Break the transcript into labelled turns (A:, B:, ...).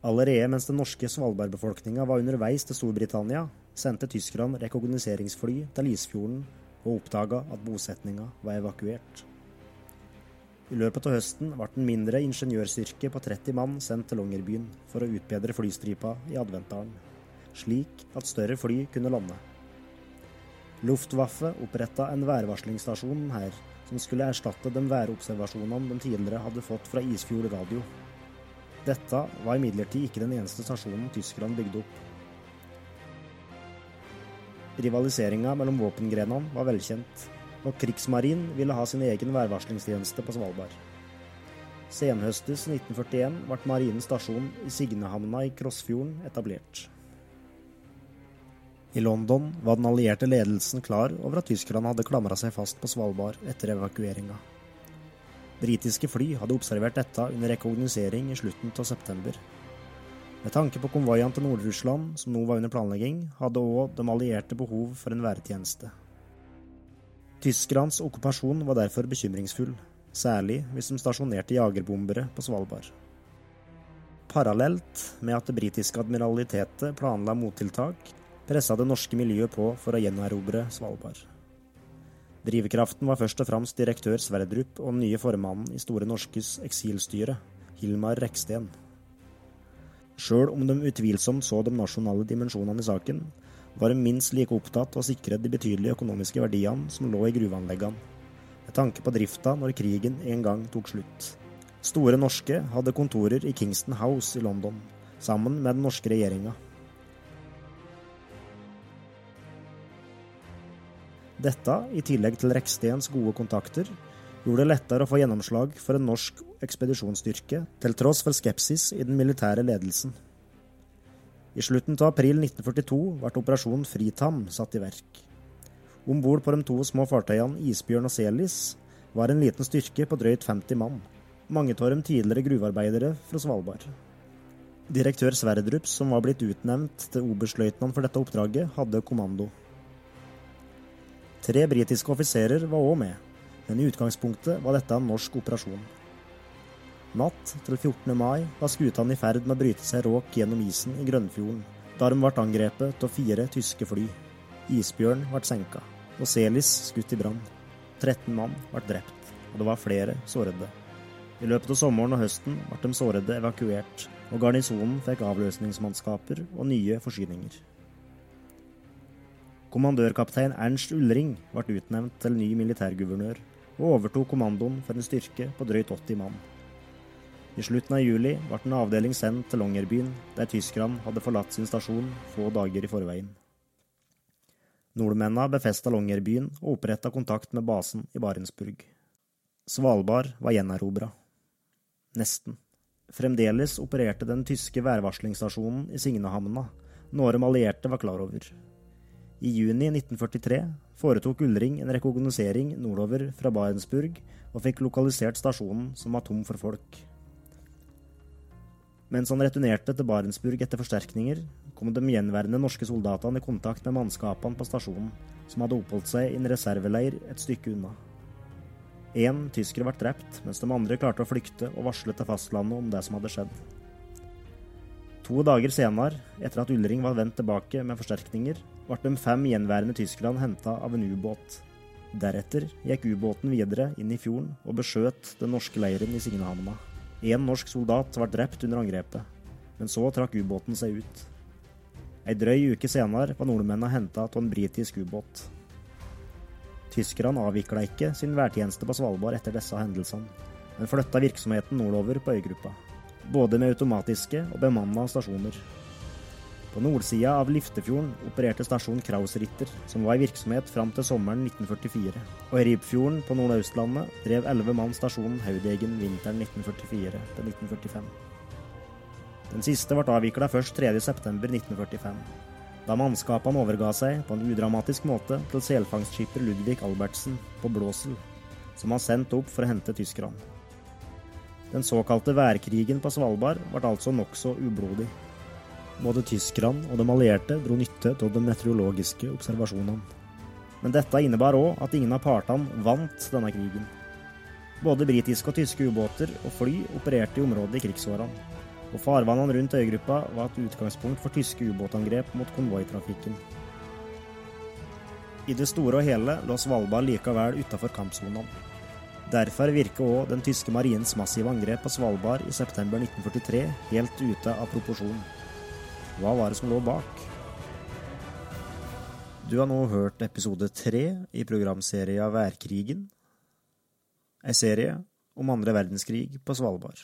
A: Allerede mens den norske Svalbard-befolkninga var underveis til Storbritannia, sendte tyskerne rekognoseringsfly til Isfjorden og oppdaga at bosetninga var evakuert. I løpet av høsten ble en mindre ingeniørstyrke på 30 mann sendt til Longyearbyen for å utbedre flystripa i Adventdalen, slik at større fly kunne lande. Luftwaffe oppretta en værvarslingsstasjon her, som skulle erstatte de værobservasjonene de tidligere hadde fått fra Isfjord radio. Dette var imidlertid ikke den eneste stasjonen Tyskland bygde opp. Rivaliseringa mellom våpengrenene var velkjent, og Krigsmarin ville ha sin egen værvarslingstjeneste på Svalbard. Senhøstes 1941 ble Marinens stasjon i Signehamna i Krossfjorden etablert. I London var den allierte ledelsen klar over at Tyskland hadde klamra seg fast på Svalbard etter evakueringa. Britiske fly hadde observert dette under rekognosering i slutten av september. Med tanke på konvoiene til Nord-Russland, som nå var under planlegging, hadde òg de allierte behov for en værtjeneste. Tyskernes okkupasjon var derfor bekymringsfull, særlig hvis de stasjonerte jagerbombere på Svalbard. Parallelt med at det britiske admiralitetet planla mottiltak, pressa det norske miljøet på for å gjenerobre Svalbard. Drivkraften var først og fremst direktør Sverdrup og den nye formannen i Store Norskes eksilstyre, Hilmar Reksten. Sjøl om de utvilsomt så de nasjonale dimensjonene i saken, var de minst like opptatt av å sikre de betydelige økonomiske verdiene som lå i gruveanleggene, med tanke på drifta når krigen en gang tok slutt. Store Norske hadde kontorer i Kingston House i London, sammen med den norske regjeringa. Dette, i tillegg til Rekstens gode kontakter, gjorde det lettere å få gjennomslag for en norsk ekspedisjonsstyrke, til tross for skepsis i den militære ledelsen. I slutten av april 1942 ble operasjonen Fritam satt i verk. Om bord på de to små fartøyene Isbjørn og Selis var en liten styrke på drøyt 50 mann, mange av dem tidligere gruvearbeidere fra Svalbard. Direktør Sverdrup, som var blitt utnevnt til oberstløytnant for dette oppdraget, hadde kommando. Tre britiske offiserer var òg med, men i utgangspunktet var dette en norsk operasjon. Natt til 14. mai var skutene i ferd med å bryte seg råk gjennom isen i Grønnfjorden, da de ble angrepet av fire tyske fly. Isbjørn ble senka, og Selis skutt i brann. 13 mann ble drept, og det var flere sårede. I løpet av sommeren og høsten ble de sårede evakuert, og garnisonen fikk avløsningsmannskaper og nye forsyninger. Kommandørkaptein Ernst Ullring ble utnevnt til ny militærguvernør, og overtok kommandoen for en styrke på drøyt 80 mann. I slutten av juli ble en avdeling sendt til Longyearbyen, der tyskerne hadde forlatt sin stasjon få dager i forveien. Nordmennene befesta Longyearbyen og oppretta kontakt med basen i Barentsburg. Svalbard var gjenerobra. Nesten. Fremdeles opererte den tyske værvarslingsstasjonen i Signehamna, noe de allierte var klar over. I juni 1943 foretok Ullring en rekognosering nordover fra Barentsburg og fikk lokalisert stasjonen, som var tom for folk. Mens han returnerte til Barentsburg etter forsterkninger, kom de gjenværende norske soldatene i kontakt med mannskapene på stasjonen, som hadde oppholdt seg i en reserveleir et stykke unna. Én tysker ble drept, mens de andre klarte å flykte og varsle til fastlandet om det som hadde skjedd. To dager senere, etter at Ullring var vendt tilbake med forsterkninger, ble de fem gjenværende tyskerne henta av en ubåt. Deretter gikk ubåten videre inn i fjorden og beskjøt den norske leiren i Signehamna. Én norsk soldat ble drept under angrepet, men så trakk ubåten seg ut. Ei drøy uke senere var nordmennene henta av en britisk ubåt. Tyskerne avvikla ikke sin værtjeneste på Svalbard etter disse hendelsene, men flytta virksomheten nordover på øygruppa både med automatiske og bemanna stasjoner. På nordsida av Liftefjorden opererte stasjon Krausritter, som var i virksomhet fram til sommeren 1944. Og i Ribfjorden på Nordøstlandet drev elleve mann stasjonen Haudegen vinteren 1944 til 1945. Den siste ble avvikla først 3.9.1945, da mannskapene overga seg på en udramatisk måte til selfangstskipper Ludvig Albertsen på Blåsel, som han sendte opp for å hente tyskerne. Den såkalte værkrigen på Svalbard ble altså nokså ublodig. Både tyskerne og de allierte dro nytte av de meteorologiske observasjonene. Men dette innebar òg at ingen av partene vant denne krigen. Både britiske og tyske ubåter og fly opererte i området i krigsårene. og farvannene rundt øygruppa var et utgangspunkt for tyske ubåtangrep mot konvoitrafikken. I det store og hele lå Svalbard likevel utafor kampsonene. Derfor virker òg den tyske marinens massive angrep på Svalbard i september 1943 helt ute av proporsjon. Hva var det som lå bak? Du har nå hørt episode tre i programserien Værkrigen, ei serie om andre verdenskrig på Svalbard.